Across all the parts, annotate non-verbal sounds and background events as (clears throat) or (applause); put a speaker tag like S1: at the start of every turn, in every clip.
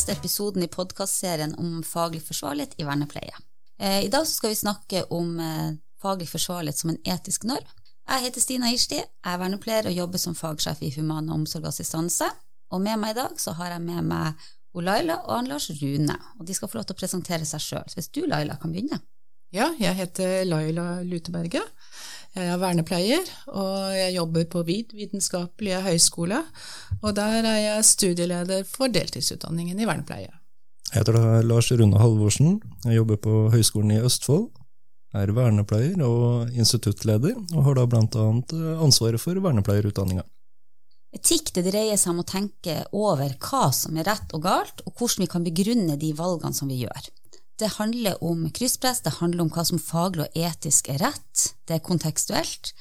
S1: neste episoden i podkastserien om faglig forsvarlighet i vernepleie. Eh, I dag skal vi snakke om eh, faglig forsvarlighet som en etisk norm. Jeg heter Stina Irsti, jeg er vernepleier og jobber som fagsjef i human og assistanse. Og med meg i dag så har jeg med meg Laila og Lars Rune, og de skal få lov til å presentere seg sjøl. Hvis du, Laila, kan begynne?
S2: Ja, jeg heter Laila Luteberget. Jeg er vernepleier, og jeg jobber på VID, Vitenskapelige høgskole. Og der er jeg studieleder for deltidsutdanningen i vernepleie.
S3: Jeg heter da Lars Rune Halvorsen. Jeg jobber på Høgskolen i Østfold. Er vernepleier og instituttleder, og har da bl.a. ansvaret for vernepleierutdanninga.
S1: Etikk det dreier seg om å tenke over hva som er rett og galt, og hvordan vi kan begrunne de valgene som vi gjør. Det handler om krysspress, det handler om hva som faglig og etisk er rett, det er kontekstuelt.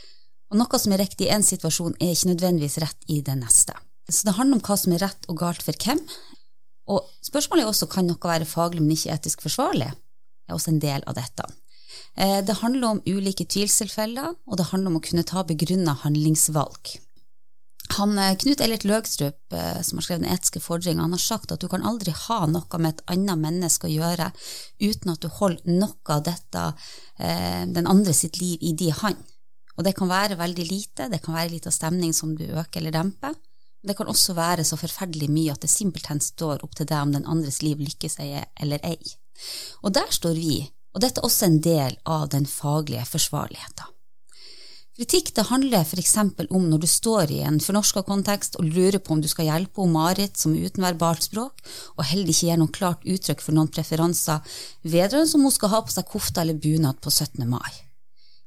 S1: Og noe som er riktig i én situasjon, er ikke nødvendigvis rett i den neste. Så det handler om hva som er rett og galt for hvem. Og spørsmålet er også kan noe være faglig, men ikke etisk forsvarlig. Det er også en del av dette. Eh, det handler om ulike tvilstilfeller, og det handler om å kunne ta begrunna handlingsvalg. Han, eh, Knut Eilert Løgstrup, eh, som har skrevet Den etiske fordring, han har sagt at du kan aldri ha noe med et annet menneske å gjøre uten at du holder noe av dette, eh, den andre sitt liv, i de hand. Og det kan være veldig lite, det kan være litt av stemning som du øker eller demper. Det kan også være så forferdelig mye at det simpelthen står opp til deg om den andres liv lykkes eller ei. Og der står vi, og dette er også en del av den faglige forsvarligheten. Kritikk det handler f.eks. om når du står i en fornorska kontekst og lurer på om du skal hjelpe om Marit som er uten språk, og heller ikke gir noe klart uttrykk for noen preferanser vedrørende om hun skal ha på seg kofte eller bunad på 17. mai.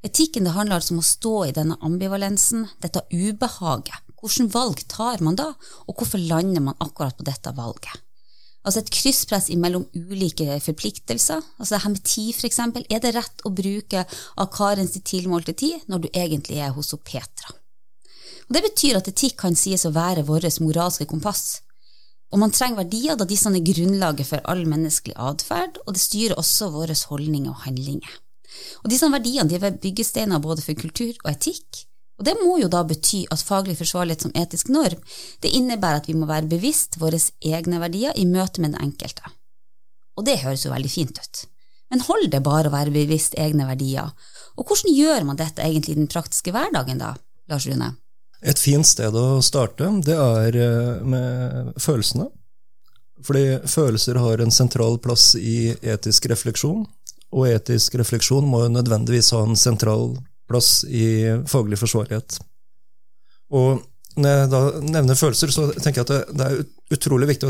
S1: Etikken det handler altså om å stå i denne ambivalensen, dette ubehaget. Hvilke valg tar man da, og hvorfor lander man akkurat på dette valget? Altså et krysspress mellom ulike forpliktelser. Altså det her med tid, f.eks. Er det rett å bruke av Karens tilmålte tid når du egentlig er hos Petra? Og Det betyr at etikk kan sies å være vårt moralske kompass. Og man trenger verdier da disse er grunnlaget for all menneskelig atferd, og det styrer også våre holdninger og handlinger. Og Disse verdiene de er byggesteiner både for kultur og etikk, og Det må jo da bety at faglig forsvarlighet som etisk norm det innebærer at vi må være bevisst våre egne verdier i møte med den enkelte. Og det høres jo veldig fint ut. Men hold det bare å være bevisst egne verdier. Og hvordan gjør man dette egentlig i den praktiske hverdagen, da, Lars Rune?
S3: Et fint sted å starte, det er eh, med følelsene. Fordi følelser har en sentral plass i etisk refleksjon, og etisk refleksjon må jo nødvendigvis ha en sentral plass i faglig forsvarlighet. Og når jeg da nevner følelser, så tenker jeg at det, er utrolig viktig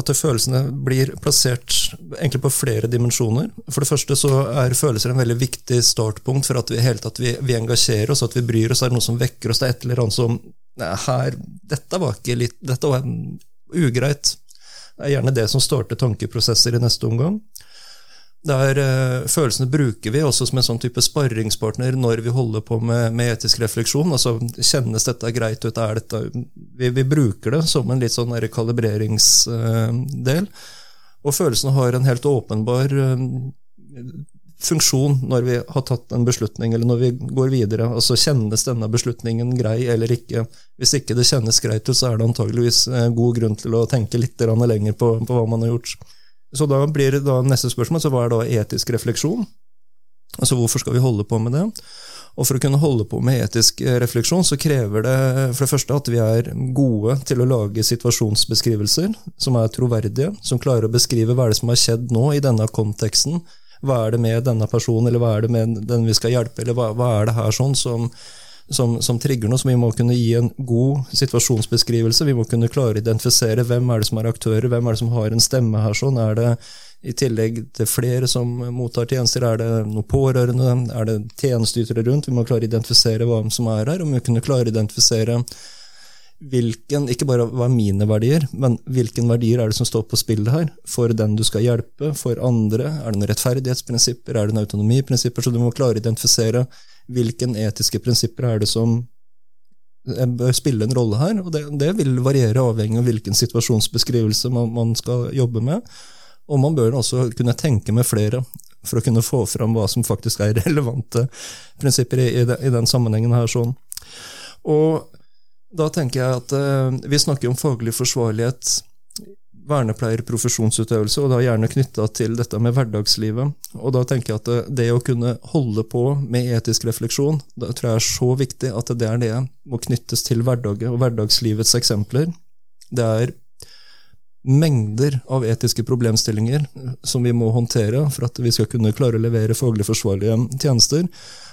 S3: at følelsene blir plassert egentlig på flere dimensjoner. For det første så er følelser en veldig viktig startpunkt for at vi hele tatt vi, vi engasjerer oss, at vi bryr oss. Er det noe som vekker oss? Det er et eller annet som nei, her, Dette var ikke litt, dette var ugreit. Det er gjerne det som starter tankeprosesser i neste omgang. Der uh, Følelsene bruker vi også som en sånn type sparringspartner når vi holder på med, med etisk refleksjon. altså Kjennes dette greit ut? er dette, Vi, vi bruker det som en litt sånn kalibreringsdel. Uh, og følelsene har en helt åpenbar uh, funksjon når vi har tatt en beslutning, eller når vi går videre. altså Kjennes denne beslutningen grei eller ikke? Hvis ikke det kjennes greit ut, så er det antageligvis god grunn til å tenke litt lenger på, på hva man har gjort. Så da blir da neste spørsmål så hva er da etisk refleksjon? Altså Hvorfor skal vi holde på med det? Og For å kunne holde på med etisk refleksjon så krever det for det første at vi er gode til å lage situasjonsbeskrivelser som er troverdige, som klarer å beskrive hva er det som har skjedd nå i denne konteksten. Hva er det med denne personen, eller hva er det med den vi skal hjelpe, eller hva, hva er det her sånn som som, som, trigger noe, så vi må kunne gi en god situasjonsbeskrivelse. Vi må kunne klare å identifisere hvem er det som er aktører, hvem er det som har en stemme her. sånn, Er det i tillegg til flere som mottar tjenester, er det noen pårørende, er det tjenesteytere rundt? Vi må klare å identifisere hva som er her, og vi må kunne klare å identifisere hvilken, ikke bare hva er mine verdier, men hvilken verdier er det som står på spillet her? For den du skal hjelpe, for andre? Er det noen rettferdighetsprinsipper, er det noen autonomiprinsipper? Så du må klare å identifisere hvilken etiske prinsipper er det som bør spille en rolle her. og Det, det vil variere avhengig av hvilken situasjonsbeskrivelse man, man, skal jobbe med. Og man bør også kunne tenke med flere for å kunne få fram hva som faktisk er (laughs) relevante prinsipper i, i, i den sammenhengen her. sånn. Og da tenker jeg at eh, vi snakker om faglig forsvarlighet vernepleier profesjonsutøvelse, og da gjerne knytta til dette med hverdagslivet. Og da tenker jeg at det, det, å kunne holde på med etisk refleksjon, det tror jeg er så viktig at det er det må knyttes til hverdagen og hverdagslivets eksempler. Det er mengder av etiske problemstillinger som vi må håndtere for at vi skal kunne klare å levere faglig forsvarlige tjenester.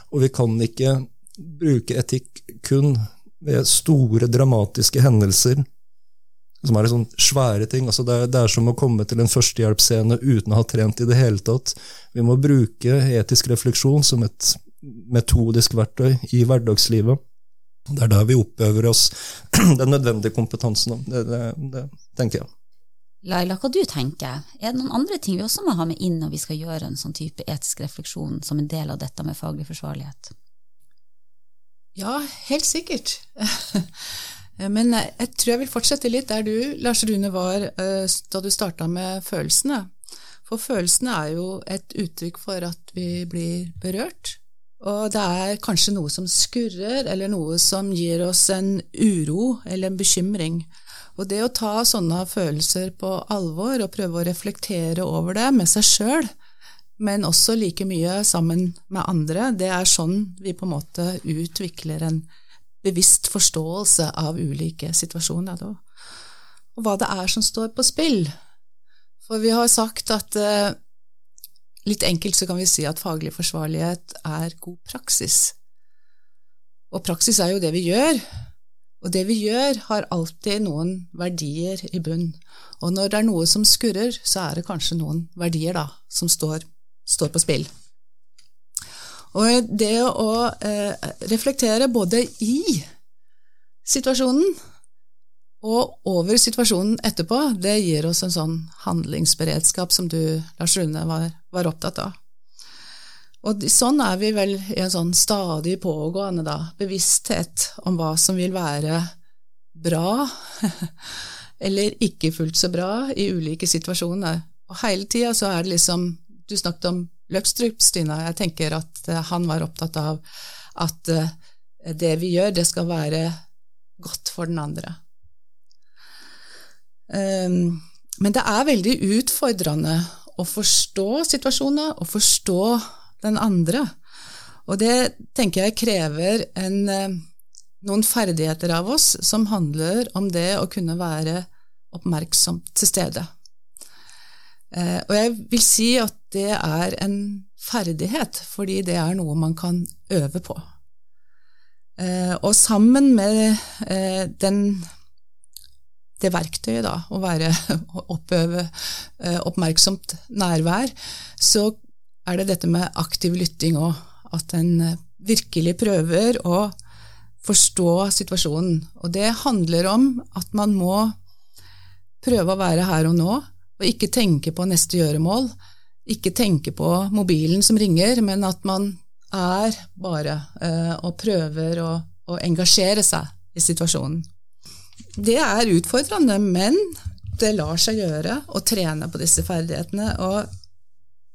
S3: Og vi kan ikke bruke etikk kun ved store, dramatiske hendelser som er sånn svære ting. Altså det, er, det, er, som å komme til en førstehjelpsscene uten å ha trent i det hele tatt. Vi må bruke etisk refleksjon som et metodisk verktøy i hverdagslivet. Det er der vi oppøver oss (clears throat) den nødvendige kompetansen. Det, det, det tenker jeg.
S1: Laila, hva du tenker? Er det noen andre ting vi også må ha med inn når vi skal gjøre en sånn type etisk refleksjon som en del av dette med faglig forsvarlighet?
S2: Ja, helt sikkert. (laughs) Men jeg tror jeg vil fortsette litt der du, Lars Rune, var eh, da du starta med følelsene. For følelsene er jo et uttrykk for at vi blir berørt. Og det er kanskje noe som skurrer, eller noe som gir oss en uro eller en bekymring. Og det å ta sånne følelser på alvor og prøve å reflektere over det med seg sjøl, men også like mye sammen med andre, det er sånn vi på en måte utvikler en bevisst forståelse av ulike situasjoner. Da. Og hva det er som står på spill. For vi har sagt at eh, litt enkelt så kan vi si at faglig forsvarlighet er god praksis. Og praksis er jo det vi gjør. Og det vi gjør, har alltid noen verdier i bunn. Og når det er noe som skurrer, så er det kanskje noen verdier da, som står, står på spill. Og det å eh, reflektere både i situasjonen og over situasjonen etterpå, det gir oss en sånn handlingsberedskap som du, Lars Rune, var, var opptatt av. Og sånn er vi vel i en sånn stadig pågående da, bevissthet om hva som vil være bra, (laughs) eller ikke fullt så bra, i ulike situasjoner. Og hele tida så er det liksom Du snakket om Løkstrup, Stina. Jeg tenker at eh, han var opptatt av at eh, det vi gjør, det skal være godt for den andre. Ehm, men det er veldig utfordrende å forstå situasjoner og forstå den andre. Og det tenker jeg krever en, eh, noen ferdigheter av oss som handler om det å kunne være oppmerksom til stede. Eh, og jeg vil si at det er en ferdighet, fordi det er noe man kan øve på. Eh, og sammen med eh, den, det verktøyet, da, å være, (laughs) oppøve oppmerksomt nærvær, så er det dette med aktiv lytting òg. At en virkelig prøver å forstå situasjonen. Og det handler om at man må prøve å være her og nå, og ikke tenke på neste gjøremål, ikke tenke på mobilen som ringer, men at man er bare eh, og prøver å, å engasjere seg i situasjonen. Det er utfordrende, men det lar seg gjøre å trene på disse ferdighetene. og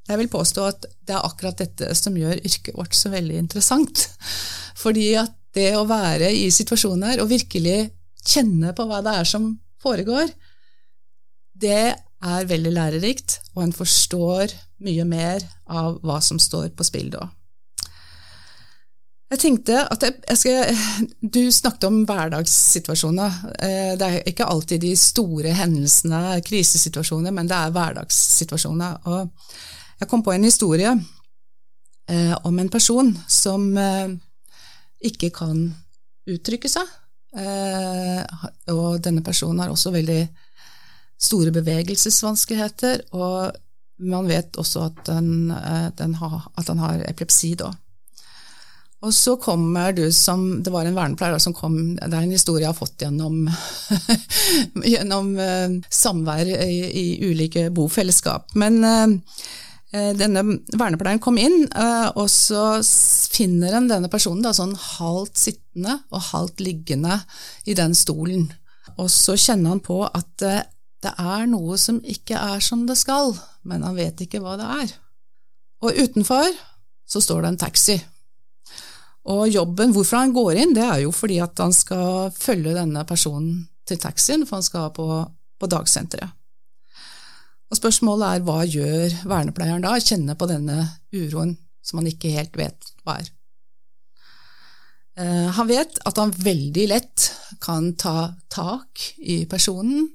S2: jeg vil påstå at det er akkurat dette som gjør yrket vårt så veldig interessant. Fordi at det å være i situasjoner og virkelig kjenne på hva det er som foregår, det er veldig lærerikt, og en forstår mye mer av hva som står på spill da. Jeg tenkte at jeg, jeg skal, Du snakket om hverdagssituasjoner. Eh, det er ikke alltid de store hendelsene, krisesituasjoner, men det er hverdagssituasjoner. Og jeg kom på en historie eh, om en person som eh, ikke kan uttrykke seg. og denne personen har også veldig store bevegelsesvanskeligheter, og man vet også at den, eh, den har, at han har epilepsi da. Og så kommer du som Det var en vernepleier som kom Det er en historie jeg har fått gjennom, (laughs) gjennom uh, samvær i, i, ulike bofellesskap. Men uh, denne vernepleieren kom inn, og så finner en denne personen da, sånn halvt sittende og halvt liggende i den stolen. Og så kjenner han på at det er noe som ikke er som det skal, men han vet ikke hva det er. Og utenfor så står det en taxi. Og jobben, hvorfor han går inn, det er jo fordi at han skal følge denne personen til taxien, for han skal på, på dagsenteret. Og spørsmålet er hva gjør vernepleieren da? Kjenner på denne uroen som han ikke helt vet hva er. Eh, han vet at han veldig lett kan ta tak i personen,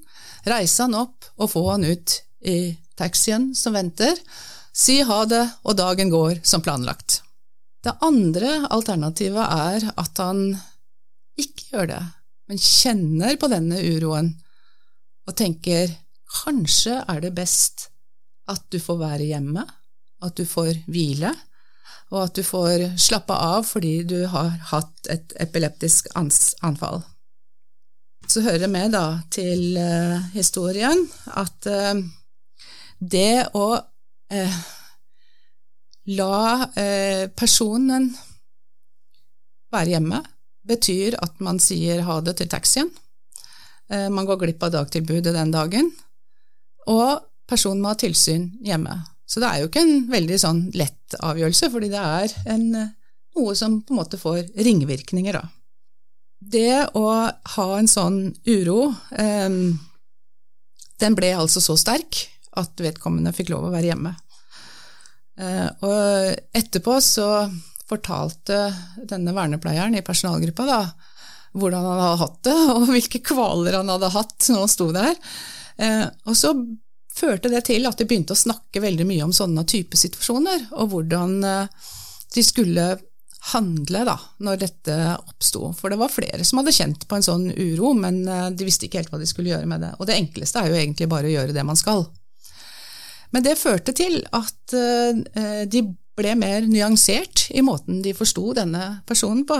S2: reise han opp og få han ut i taxien som venter, si ha det, og dagen går som planlagt. Det andre alternativet er at han ikke gjør det, men kjenner på denne uroen og tenker kanskje er det best at du får være hjemme, at du får hvile, og at du får slappe av fordi du har hatt et epileptisk anfall. Så hører det med da til uh, historien at uh, det å uh, la personen være hjemme betyr at man sier ha det til taxien. man går glipp av dagtilbudet den dagen. Og personen må ha tilsyn hjemme. Så det er jo ikke en veldig sånn lett avgjørelse, fordi det er en, noe som på en måte får ringvirkninger, da. Det å ha en sånn uro, eh, den ble altså så sterk at vedkommende fikk lov å være hjemme. Eh, og etterpå så fortalte denne vernepleieren i personalgruppa da, hvordan han hadde hatt det, (laughs) og hvilke kvaler han hadde hatt når han sto der. Eh, og så førte det til at de begynte å snakke veldig mye om sånne type situasjoner, og hvordan eh, de skulle handle da, når dette oppsto. For det var flere som hadde kjent på en sånn uro, men eh, de visste ikke helt hva de skulle gjøre med det. Og det enkleste er jo egentlig bare å gjøre det man skal. Men det førte til at eh, de ble mer nyansert i måten de forsto denne personen på.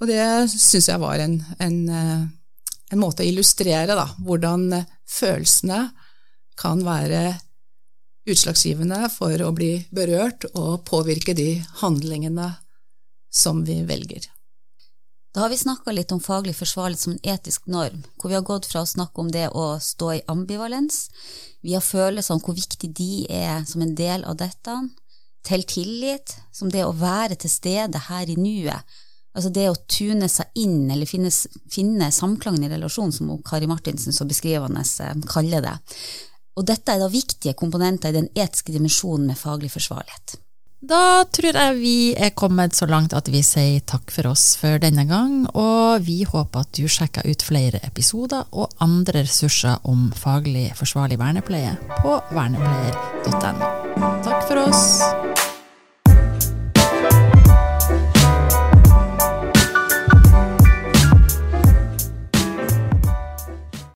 S2: Og det syns jeg var en, en, en, måte å illustrere da, hvordan følelsene kan være utslagsgivende for å bli berørt og påvirke de handlingene som vi velger.
S1: Da har vi snakka litt om faglig forsvarlighet som en etisk norm, hvor vi har gått fra å snakke om det å stå i ambivalens, vi har følelser om hvor viktig de er som en del av dette, til tillit, som det å være til stede her i nuet, altså det å tune seg inn eller finne, finne samklangen i relasjonen, som Kari Martinsen så beskrivende eh, kaller det. Og dette er da viktige komponenter i den etiske dimensjonen med faglig forsvarlighet.
S4: Da tror jeg vi er kommet så langt at vi sier takk for oss for denne gang, og vi håper at du sjekker ut flere episoder og andre ressurser om faglig forsvarlig vernepleie på vernepleier.no. Takk for oss!